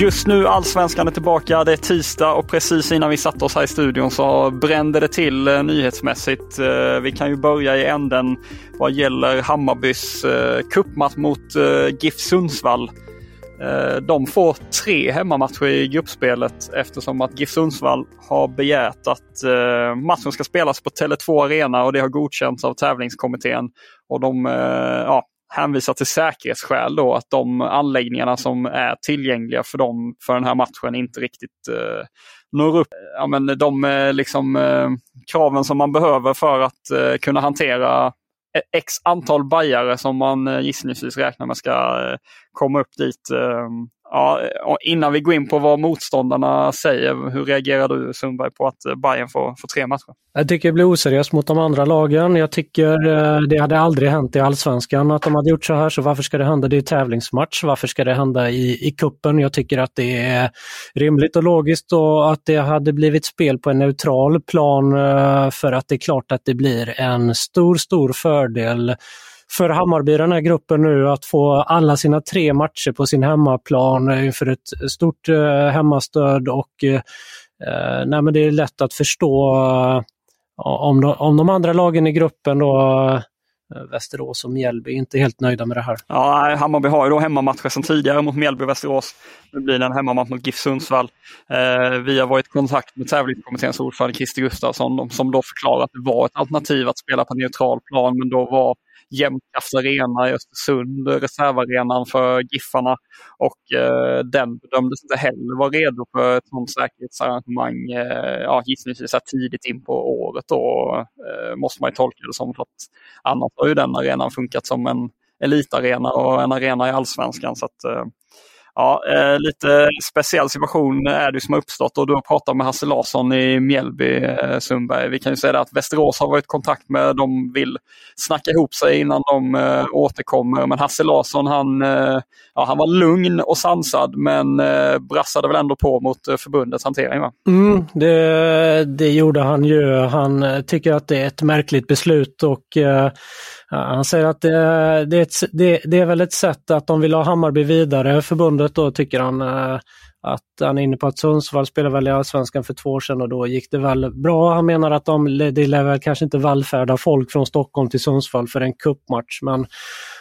Just nu Allsvenskan är tillbaka. Det är tisdag och precis innan vi satte oss här i studion så brände det till eh, nyhetsmässigt. Eh, vi kan ju börja i änden vad gäller Hammarbys eh, cupmatch mot GIF Sundsvall. De får tre hemmamatcher i gruppspelet eftersom att GIF Sundsvall har begärt att matchen ska spelas på Tele2 Arena och det har godkänts av tävlingskommittén. Och de, ja, hänvisar till säkerhetsskäl då att de anläggningarna som är tillgängliga för dem för den här matchen inte riktigt eh, når upp ja, men de eh, liksom, eh, kraven som man behöver för att eh, kunna hantera eh, x antal bajare som man eh, gissningsvis räknar med ska eh, komma upp dit. Eh, Ja, innan vi går in på vad motståndarna säger, hur reagerar du Sundberg på att eh, Bayern får, får tre matcher? Jag tycker det blir oseriöst mot de andra lagen. Jag tycker eh, det hade aldrig hänt i allsvenskan att de hade gjort så här, så varför ska det hända? Det är tävlingsmatch. Varför ska det hända i, i kuppen? Jag tycker att det är rimligt och logiskt och att det hade blivit spel på en neutral plan eh, för att det är klart att det blir en stor, stor fördel för Hammarby, den här gruppen nu, att få alla sina tre matcher på sin hemmaplan inför ett stort eh, hemmastöd och eh, nej, men det är lätt att förstå eh, om, de, om de andra lagen i gruppen då Eh, Västerås och Mjällby inte är helt nöjda med det här. Ja, Hammarby har ju då hemmamatcher sedan tidigare mot Mjällby och Västerås. Nu blir det en hemmamatch mot GIF Sundsvall. Eh, vi har varit i kontakt med tävlingskommitténs ordförande Christer Gustafsson som då förklarade att det var ett alternativ att spela på neutral plan men då var Jämtkrafts Arena i Östersund, reservarenan för Giffarna. Och eh, den bedömdes inte heller vara redo för ett sådant säkerhetsarrangemang eh, ja, gissningsvis tidigt in på året. Då eh, måste man ju tolka det som. För att annars har ju den arenan funkat som en elitarena och en arena i allsvenskan. Så att, eh, Ja, eh, lite speciell situation är det som har uppstått och du har pratat med Hasse Larsson i Mjällby, eh, Sundberg. Vi kan ju säga att Västerås har varit i kontakt med, de vill snacka ihop sig innan de eh, återkommer. Men Hasse Larsson han, eh, ja, han var lugn och sansad men eh, brassade väl ändå på mot eh, förbundets hantering. Va? Mm, det, det gjorde han ju. Han tycker att det är ett märkligt beslut och han säger att det, det, är ett, det, det, är väl ett sätt att de vill ha Hammarby vidare. Förbundet då tycker han eh, att han är inne på att Sundsvall spelade väl i Allsvenskan för två år sedan och då gick det väl bra. Han menar att de, det lär väl kanske inte vallfärda folk från Stockholm till Sundsvall för en kuppmatch men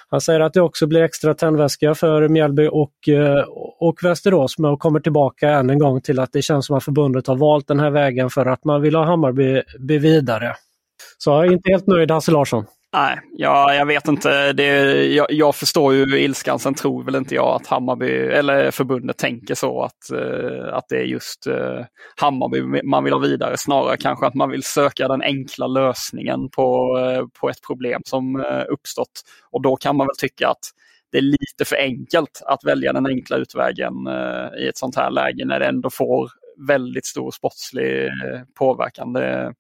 han säger att det också blir extra tändväska för Mjällby och, eh, och Västerås men kommer tillbaka än en gång till att det känns som att förbundet har valt den här vägen för att man vill ha Hammarby vidare. Så jag är inte helt nöjd Hasse Larsson. Nej, jag, jag vet inte. Det, jag, jag, förstår ju ilskan. Sen tror väl inte jag att Hammarby eller förbundet tänker så att, eh, att det är just eh, Hammarby man vill ha vidare. Snarare kanske att man vill söka den enkla lösningen på, eh, på ett problem som uppstått. Och då kan man väl tycka att det är lite för enkelt att välja den enkla utvägen i ett sånt här läge när det ändå får väldigt stor sportslig påverkan. Det,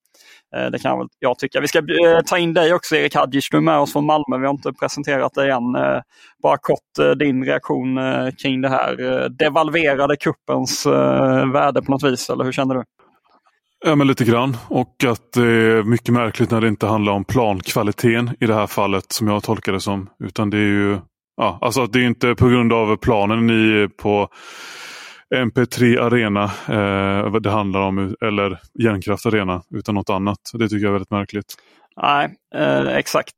Eh, det kan jag, väl, jag tycka. Vi ska eh, ta in dig också Erik Hadjic, du är med oss från Malmö. Vi har inte presenterat dig än. Eh, bara kort din reaktion kring det här. Devalverade kuppens värde på något vis, eller hur känner du? Ja, men lite grann. Och att det är mycket märkligt när det inte handlar om plankvaliteten i det här fallet som jag tolkar det som. Utan det är ju ja, alltså det är inte på grund av planen ni på MP3 Arena eh, det handlar om, eller Järnkraft Arena, utan något annat. Det tycker jag är väldigt märkligt. Nej, eh, exakt.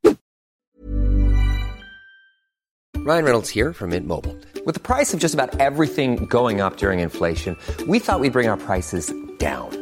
Ryan Reynolds här från Mint Mobile. Med priset på nästan allt som går upp under inflationen, trodde vi att vi skulle bring våra priser down.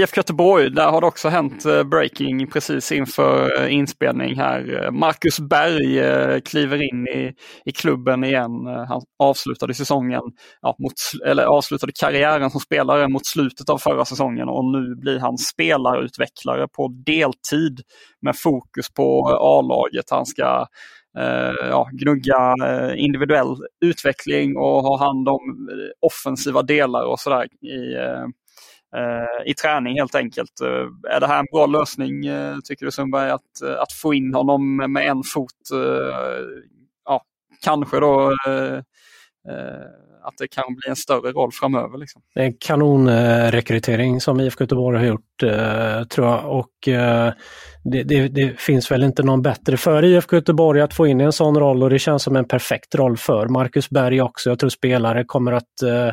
IFK Göteborg, där har det också hänt eh, breaking precis inför eh, inspelning här. Eh, Marcus Berg kliver in i, i klubben igen. Han avslutade säsongen, ja, mot, eller avslutade karriären som spelare mot slutet av förra säsongen och nu blir han spelarutvecklare på deltid med fokus på A-laget. Han ska Uh, ja, gnugga uh, individuell utveckling och ha hand om offensiva delar och sådär i, Eh, i träning helt enkelt. Eh, är det här en bra lösning eh, tycker du Sundberg att, att få in honom med en fot? Ja, kanske då att det kan bli en större roll framöver. Liksom. Det är en kanonrekrytering som IFK Göteborg har gjort tror jag och det, det, det, finns väl inte någon bättre för IFK Göteborg att få in en sån roll och det känns som en perfekt roll för Marcus Berg också. Jag tror spelare kommer att, eh,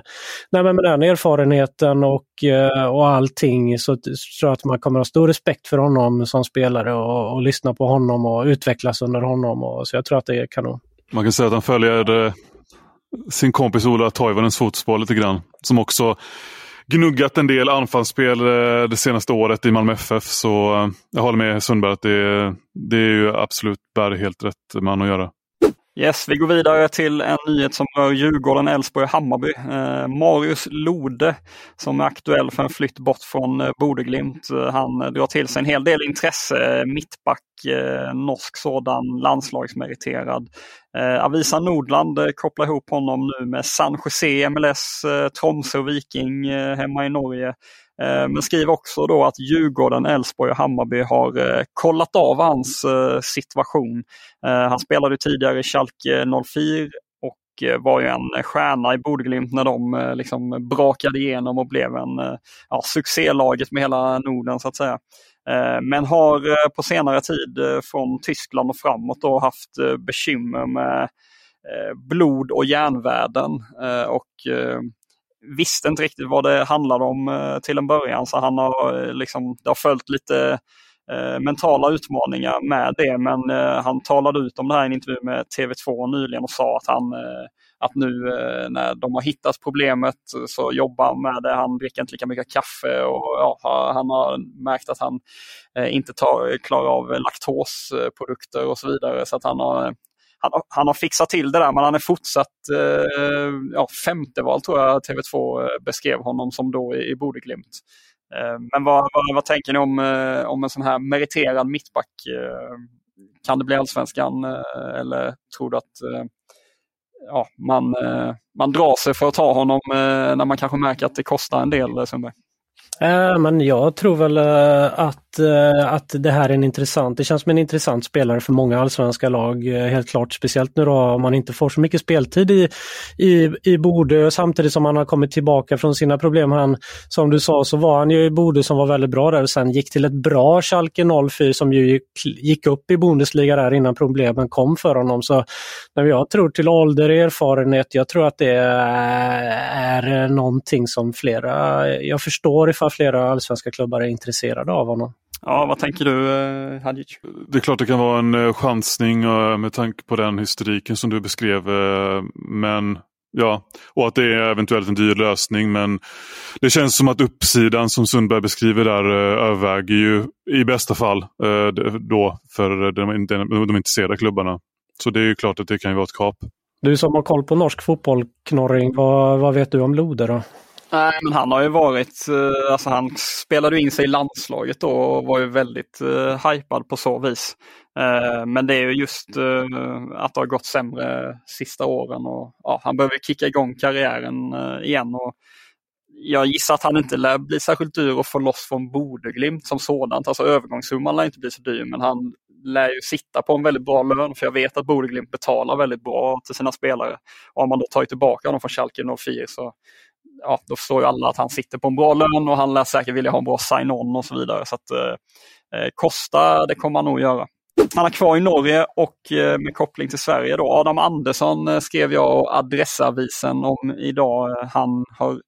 nej men med den erfarenheten och, eh, och allting så tror jag att man kommer att ha stor respekt för honom som spelare och, och lyssna på honom och utvecklas under honom. Och, så jag tror att det är kanon. Man kan säga att han följer eh, sin kompis Ola Toivonens fotspår lite grann. Som också gnuggat en del anfallsspel eh, det senaste året i Malmö FF. Så eh, jag håller med Sundberg att det, det är ju absolut Berg helt rätt man att göra. Yes, vi går vidare till en nyhet som rör Djurgården, Elfsborg och Hammarby. Eh, Marius Lode som är aktuell för en flytt bort från eh, Bodeglimt. Eh, han drar till sig en hel del intresse. Eh, mittback, eh, norsk sådan, landslagsmeriterad. Eh, Avisa Nordland eh, kopplar ihop honom nu med San Jose, MLS, eh, och Viking eh, hemma i Norge. Eh, men skriver också då att Djurgården, Elfsborg och Hammarby har eh, kollat av hans eh, situation. Han spelade tidigare i Schalke 04 och var ju en stjärna i Bodeglimt när de liksom brakade igenom och blev en ja, succélaget med hela Norden så att säga. Men har på senare tid från Tyskland och framåt då haft bekymmer med blod och järnvärden och visste inte riktigt vad det handlade om eh, till en början så han har eh, liksom, det har följt lite eh, mentala utmaningar med det men eh, han talade ut om det här i en intervju med TV2 nyligen och sa att han eh, att nu när de har hittat problemet så jobbar han med det. Han dricker inte lika mycket kaffe och ja, han har märkt att han inte tar, klarar av laktosprodukter och så vidare. Så att han har han, han har fixat till det där men han är fortsatt eh, ja, femte val tror jag TV2 eh, beskrev honom som då i, i Bodeglimt. Eh, men vad, vad, vad, tänker ni om, eh, om en sån här meriterad mittback? Eh, kan det bli allsvenskan eh, eller tror du att eh, ja, man, eh, man drar sig för att ta honom när man kanske märker att det kostar en del Sundberg? Eh, men jag tror väl eh, att, eh, att det här är en intressant, det känns som en intressant spelare för många allsvenska lag. Helt klart, speciellt nu då om man inte får så mycket speltid i, i, i Bodö samtidigt som han har kommit tillbaka från sina problem. Han, som du sa så var han ju i Bodö som var väldigt bra där och sen gick till ett bra Schalke 04 som ju gick, gick upp i Bundesliga där innan problemen kom för honom. Så men jag tror till ålder, och erfarenhet, jag tror att det är, är någonting som flera, jag förstår ifall flera allsvenska klubbar är intresserade av honom. Ja, vad tänker du eh, Hadjic? Det är klart det kan vara en eh, chansning eh, med tanke på den historiken som du beskrev. Men ja, och att det är eventuellt en dyr lösning. Men det känns som att uppsidan som Sundberg beskriver där överväger ju i bästa fall då för de, de, de intresserade klubbarna. Så det är ju klart att det kan ju vara ett kap. Du som har koll på norsk fotboll, Knorring, vad, vad vet du om Lode då? Nej, men han har ju varit, eh, alltså han spelade in sig i landslaget då och var ju väldigt uh, hypad på så vis. Uh, men det är ju just uh, att det har gått sämre sista åren och ja, han behöver kicka igång karriären uh, igen. Och jag gissar att han inte lär bli särskilt dyr att få loss från Bodeglimt som sådant. Alltså övergångssumman lär inte bli så dyr men han lär ju sitta på en väldigt bra lön för jag vet att Bodeglimt betalar väldigt bra till sina spelare. Och om man då tar tillbaka honom från Schalke 04 så ja, då förstår ju alla att han sitter på en bra lön och han lär säkert vilja ha en bra sign-on och så vidare. Så att eh, eh Kosta, det kommer han nog göra. Han är kvar i Norge och eh, med koppling till Sverige då. Adam Andersson eh, skrev jag och Adressavisen om idag. Han har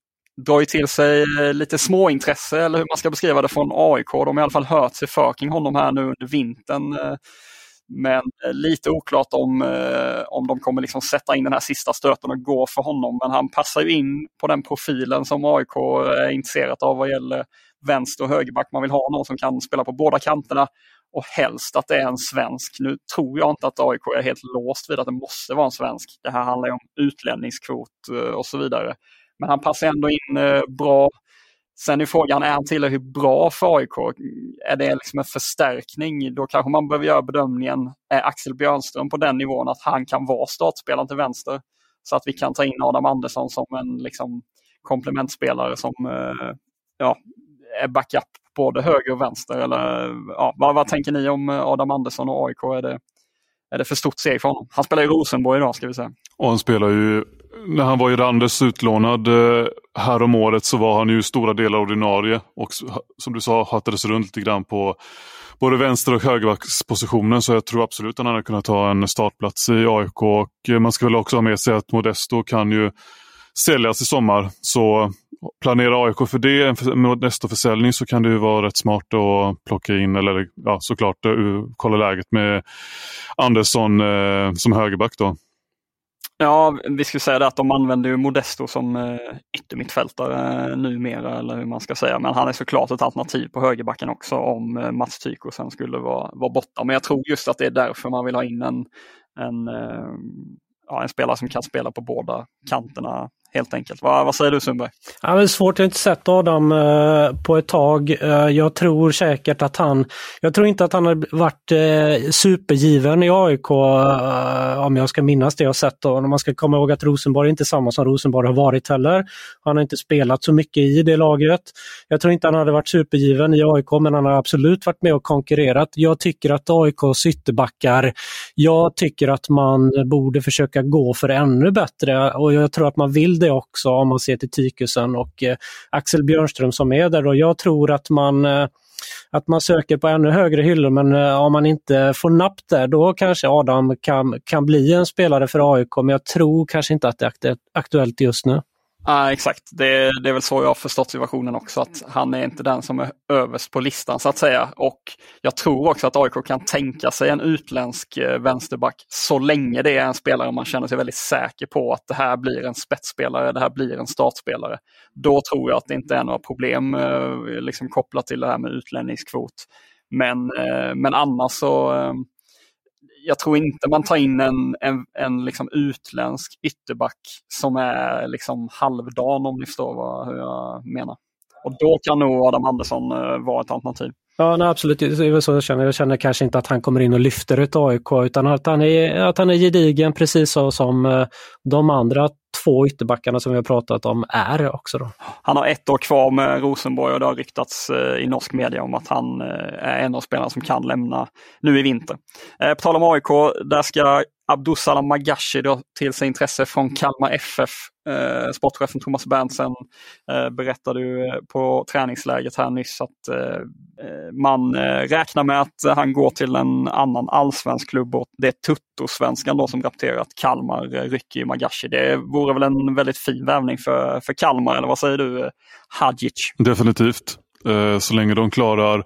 dragit till sig lite småintresse eller hur man ska beskriva det från AIK. De har i alla fall hört sig för kring honom här nu under vintern. Men eh, lite oklart om, eh, om de kommer liksom sätta in den här sista stöten och gå för honom. Men han passar ju in på den profilen som AIK eh, är intresserat av vad gäller vänster och högerback. Man vill ha någon som kan spela på båda kanterna och helst att det är en svensk. Nu tror jag inte att AIK är helt låst vid att det måste vara en svensk. Det här handlar ju om utlänningskvot och så vidare. Men han passar ändå in bra. Sen är frågan, är han tillräckligt bra för AIK? Är det liksom en förstärkning? Då kanske man behöver göra bedömningen, är Axel Björnström på den nivån att han kan vara startspelaren till vänster? Så att vi kan ta in Adam Andersson som en liksom, komplementspelare som eh, ja, är backup både höger och vänster. Eller, ja, vad, vad tänker ni om eh, Adam Andersson och AIK? Är det, är det för stort steg för honom? Han spelar i Rosenborg idag ska vi säga. Och han spelar ju när han var i Randers utlånad eh, här om året så var han ju stora delar ordinarie och som du sa hattades runt lite grann på både vänster och högerbackspositionen så jag tror absolut att han hade kunnat ta en startplats i AIK och eh, man ska väl också ha med sig att Modesto kan ju säljas i sommar. Så planerar AIK för det, en Modesto-försäljning så kan det ju vara rätt smart att plocka in, eller ja, såklart eh, kolla läget med Andersson eh, som högerback då. Ja, vi skulle säga det att de använder ju Modesto som eh, yttermittfältare eh, numera, eller hur man ska säga. Men han är såklart ett alternativ på högerbacken också om eh, Mats Tyko sen skulle vara, vara borta. Men jag tror just att det är därför man vill ha in en, en, eh, ja, en spelare som kan spela på båda kanterna helt enkelt. Vad, vad säger du Sundberg? Ja, det är svårt, jag har inte sett Adam eh, på ett tag. Eh, jag tror säkert att han, jag tror inte att han har varit eh, supergiven i AIK eh, om jag ska minnas det jag sett. Och Man ska komma ihåg att Rosenborg är inte samma som Rosenborg har varit heller. Han har inte spelat så mycket i det laget. Jag tror inte han hade varit supergiven i AIK men han har absolut varit med och konkurrerat. Jag tycker att AIKs ytterbackar, jag tycker att man borde försöka gå för ännu bättre och jag tror att man vill det också om man ser till Tykusen och eh, Axel Björnström som är där. Och jag tror att man eh, att man söker på ännu högre hyllor men eh, om man inte får napp där då kanske Adam kan, kan bli en spelare för AIK men jag tror kanske inte att det är aktuellt just nu. Ja, exakt. Det, det, är väl så jag har förstått situationen också, att han är inte den som är överst på listan så att säga. Och jag tror också att AIK kan tänka sig en utländsk eh, vänsterback så länge det är en spelare man känner sig väldigt säker på att det här blir en spetsspelare, det här blir en startspelare. Då tror jag att det inte är några problem eh, liksom kopplat till det här med utlänningskvot. Men, eh, men annars så jag tror inte man tar in en, en, en liksom utländsk ytterback som är liksom halvdan om ni förstår vad, hur jag menar. Och då kan nog Adam Andersson uh, vara ett alternativ. Ja, nej, absolut. Det är så jag känner. Jag känner kanske inte att han kommer in och lyfter ett AIK utan att han är, att han är gedigen precis så som eh, de andra två ytterbackarna som vi har pratat om är också. Då. Han har ett år kvar med Rosenborg och det har ryktats eh, i norsk media om att han eh, är en av spelarna som kan lämna nu i vinter. Eh, på tal om AIK, där ska Abdusalam Magashi drar till sig intresse från Kalmar FF. Eh, sportchefen Thomas Berntsen eh, berättade ju eh, på träningsläget här nyss att eh, eh, man eh, räknar med att han går till en annan allsvensk klubb och det är Tuttosvenskan då som rapporterar att Kalmar eh, rycker i Magashi. Det vore väl en väldigt fin värvning för, för Kalmar, eller vad säger du Hadjic? Definitivt. Eh, så länge de klarar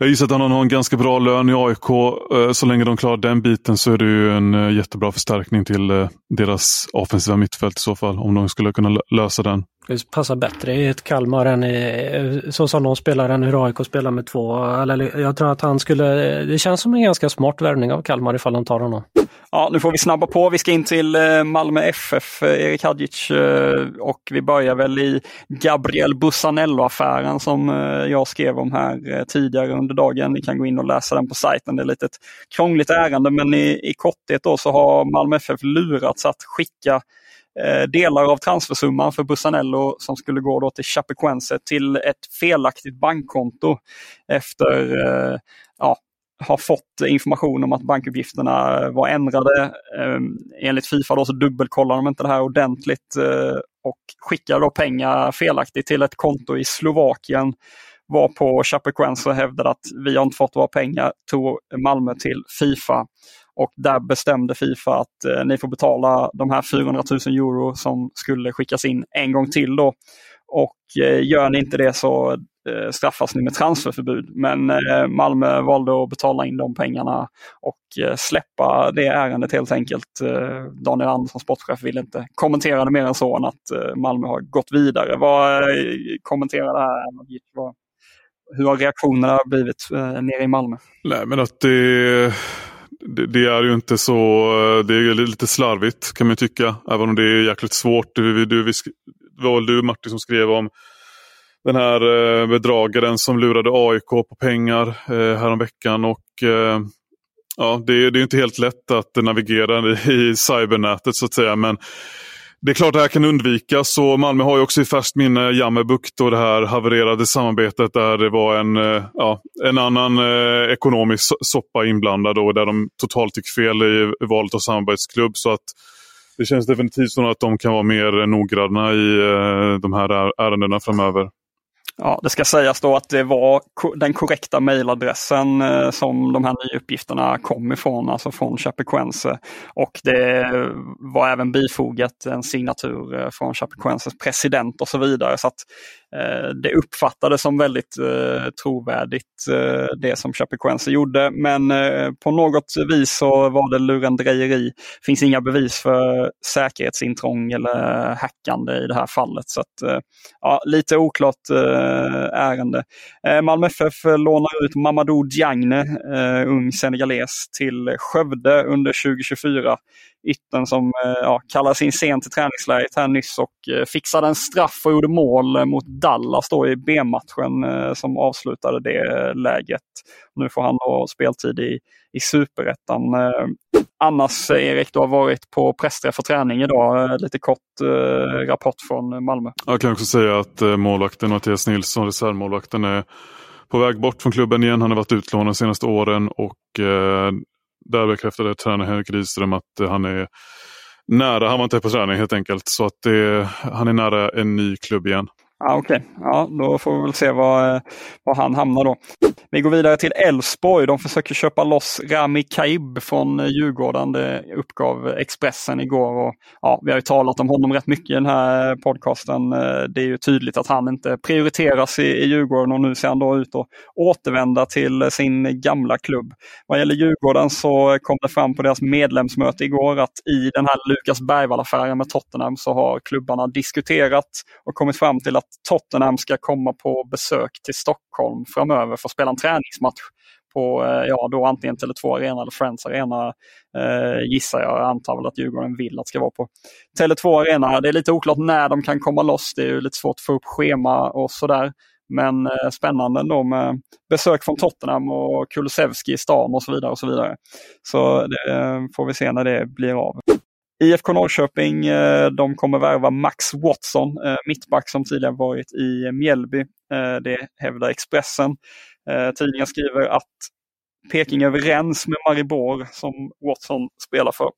jag gissar att han har en ganska bra lön i AIK. Eh, så länge de klarar den biten så är det ju en eh, jättebra förstärkning till eh, deras offensiva mittfält i så fall. Om de skulle kunna lösa den. Det passar bättre i ett Kalmar än i, så som de spelar än hur AIK spelar med två. Eller, jag tror att han skulle, det känns som en ganska smart värvning av Kalmar ifall de tar honom. Ja, nu får vi snabba på. Vi ska in till eh, Malmö FF, eh, Erik Hadjic, eh, och vi börjar väl i Gabriel Bussanello-affären som jag skrev om här tidigare under dagen. Ni kan gå in och läsa den på sajten. Det är lite ett krångligt ärende, men i, i korthet då så har Malmö FF lurats att skicka delar av transfersumman för Bussanello som skulle gå då till Chapecoense till ett felaktigt bankkonto efter eh, har fått information om att bankuppgifterna eh, var ändrade. Ehm, enligt Fifa då så dubbelkollar de inte det här ordentligt eh, och skickar då pengar felaktigt till ett konto i Slovakien var på Chapecoense och hävdade att vi har inte fått våra pengar, tog Malmö till Fifa och där bestämde Fifa att eh, ni får betala de här 400 000 euro som skulle skickas in en gång till. Då. Och eh, gör ni inte det så Eh, straffas ni med transferförbud. Men eh, Malmö valde att betala in de pengarna och eh, släppa det ärendet helt enkelt. Daniel Andersson, sportchef, ville inte kommentera det mer än så än att Malmö har gått vidare. Vad kommenterar det här? hur har reaktionerna blivit nere i Malmö? Nej men att det det, det, är ju inte så, det är lite slarvigt kan man tycka. Även om det är jäkligt svårt. Du, du, vi, det var väl du Martin som skrev om den här eh, bedragaren som lurade AIK på pengar eh, häromveckan. Och, eh, ja, det, det är inte helt lätt att navigera i, cybernätet så att säga. Men det är klart att det här kan undvikas och Malmö har ju också i färskt minne Jammerbukt och det här havererade samarbetet där det var en, ja, en annan eh, ekonomisk soppa inblandad och där de totalt gick fel i valet av samarbetsklubb. Så att det känns definitivt som att de kan vara mer noggranna i eh, de här ärendena framöver. Ja, det ska sägas då att det var den korrekta mejladressen eh, som de här nya uppgifterna kom ifrån, alltså från Chapecoense. Och det var även bifogat en signatur eh, från Chapecoenses president och så vidare. Så att Eh, det uppfattades som väldigt eh, trovärdigt eh, det som Chapecoense gjorde men eh, på något vis så var det lurendrejeri. Det finns inga bevis för säkerhetsintrång eller hackande i det här fallet. Så att, eh, ja, Lite oklart ärende. Malmö FF lånar ut Mamadou Diagne, ung senegales, till Skövde under 2024 ytten som eh, ja, kallades in sent till träningsläget här nyss och eh, fixade en straff och gjorde mål eh, mot Dallas då i B-matchen som avslutade det läget. Nu får han då speltid i, i superettan. Annars Erik, du har varit på pressträff och träning idag. Lite kort rapport från Malmö. Jag kan också säga att målvakten Mattias Nilsson, reservmålvakten, är på väg bort från klubben igen. Han har varit utlånad de senaste åren och där bekräftade tränare Henrik Rydström att eh, han är nära, han var inte på träning helt enkelt, så att det, han är nära en ny klubb igen. Ja, Okej, okay. ja, då får vi väl se var, eh, var han hamnar då. Vi går vidare till Elfsborg. De försöker köpa loss Rami Kaib från eh, Djurgården. Det uppgav Expressen igår. Och, ja, vi har ju talat om honom rätt mycket i den här podcasten. Eh, det är ju tydligt att han inte prioriteras i, i Djurgården och nu ser han då ut att återvända till sin gamla klubb. Vad gäller Djurgården så kom det fram på deras medlemsmöte igår att i den här Lukas Bergvall-affären med Tottenham så har klubbarna diskuterat och kommit fram till att Tottenham ska komma på besök till Stockholm framöver för att spela en träningsmatch på eh, ja, då antingen Tele2 Arena eller Friends Arena eh, gissar jag. Jag antar väl att Djurgården vill att det ska vara på Tele2 Arena. Det är lite oklart när de kan komma loss. Det är lite svårt att få upp schema och sådär. Men eh, spännande ändå med besök från Tottenham och Kulusevski i stan och så vidare. och Så vidare. Så det eh, får vi se när det blir av. IFK Norrköping, eh, de kommer värva Max Watson, eh, mittback som tidigare varit i Mjällby. Eh, det hävdar Expressen. Tidningen skriver att Peking är överens med Maribor som Watson spelar för.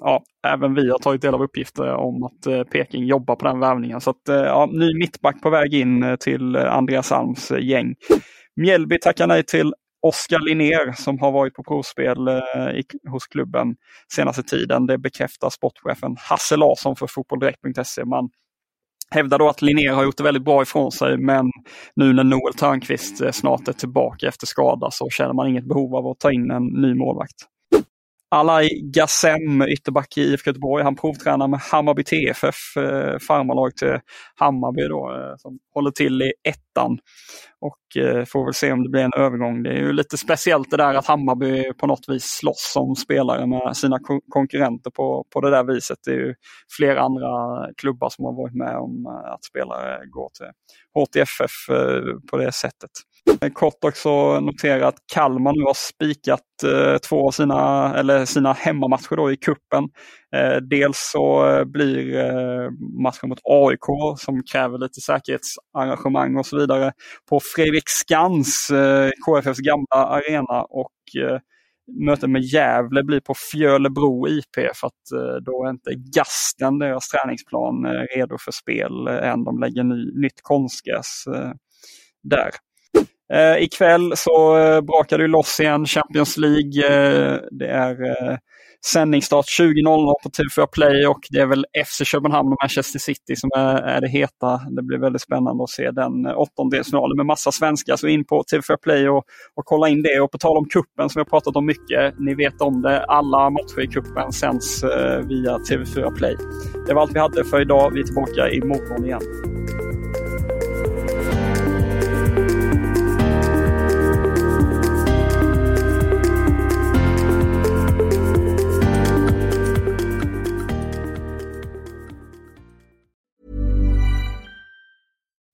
Ja, även vi har tagit del av uppgifter om att Peking jobbar på den värvningen. Så att, ja, ny mittback på väg in till Andreas Alms gäng. Mjällby tackar nej till Oskar Linnér som har varit på provspel eh, i, hos klubben senaste tiden. Det bekräftar sportchefen Hasse Larsson för fotbolldirekt.se. Man hävdar då att Linnér har gjort det väldigt bra ifrån sig men nu när Noel Törnqvist eh, snart är tillbaka efter skada så känner man inget behov av att ta in en ny målvakt. Alai Gassem, ytterback i IFK Göteborg, han provtränar med Hammarby TFF, eh, farmarlag till Hammarby då, eh, som håller till i ettan. Och eh, får väl se om det blir en övergång. Det är ju lite speciellt det där att Hammarby på något vis slåss som spelare med sina konkurrenter på, på det där viset. Det är ju flera andra klubbar som har varit med om eh, att spelare går till HTFF eh, på det sättet. Eh, kort också notera att Kalmar nu har spikat eh, två av sina, eller sina hemmamatcher då i kuppen. Eh, dels så eh, blir eh, matchen mot AIK som kräver lite säkerhetsarrangemang och så vidare på Fredriksskans, eh, KFFs gamla arena och eh, mötet med Gävle blir på Fjölebro IP för att eh, då är inte Gasten, deras träningsplan, eh, redo för spel eh, än. De lägger ny, nytt konstgräs eh, där. Eh, ikväll så eh, brakar det loss igen, Champions League. Eh, det är eh, sändningsstart 20.00 på TV4 Play och det är väl FC Köpenhamn och Manchester City som är, är det heta. Det blir väldigt spännande att se den eh, åttondelsfinalen med massa svenskar. Så in på TV4 Play och, och kolla in det. Och på tal om kuppen som vi har pratat om mycket, ni vet om det, alla matcher i kuppen sänds eh, via TV4 Play. Det var allt vi hade för idag. Vi är tillbaka imorgon igen.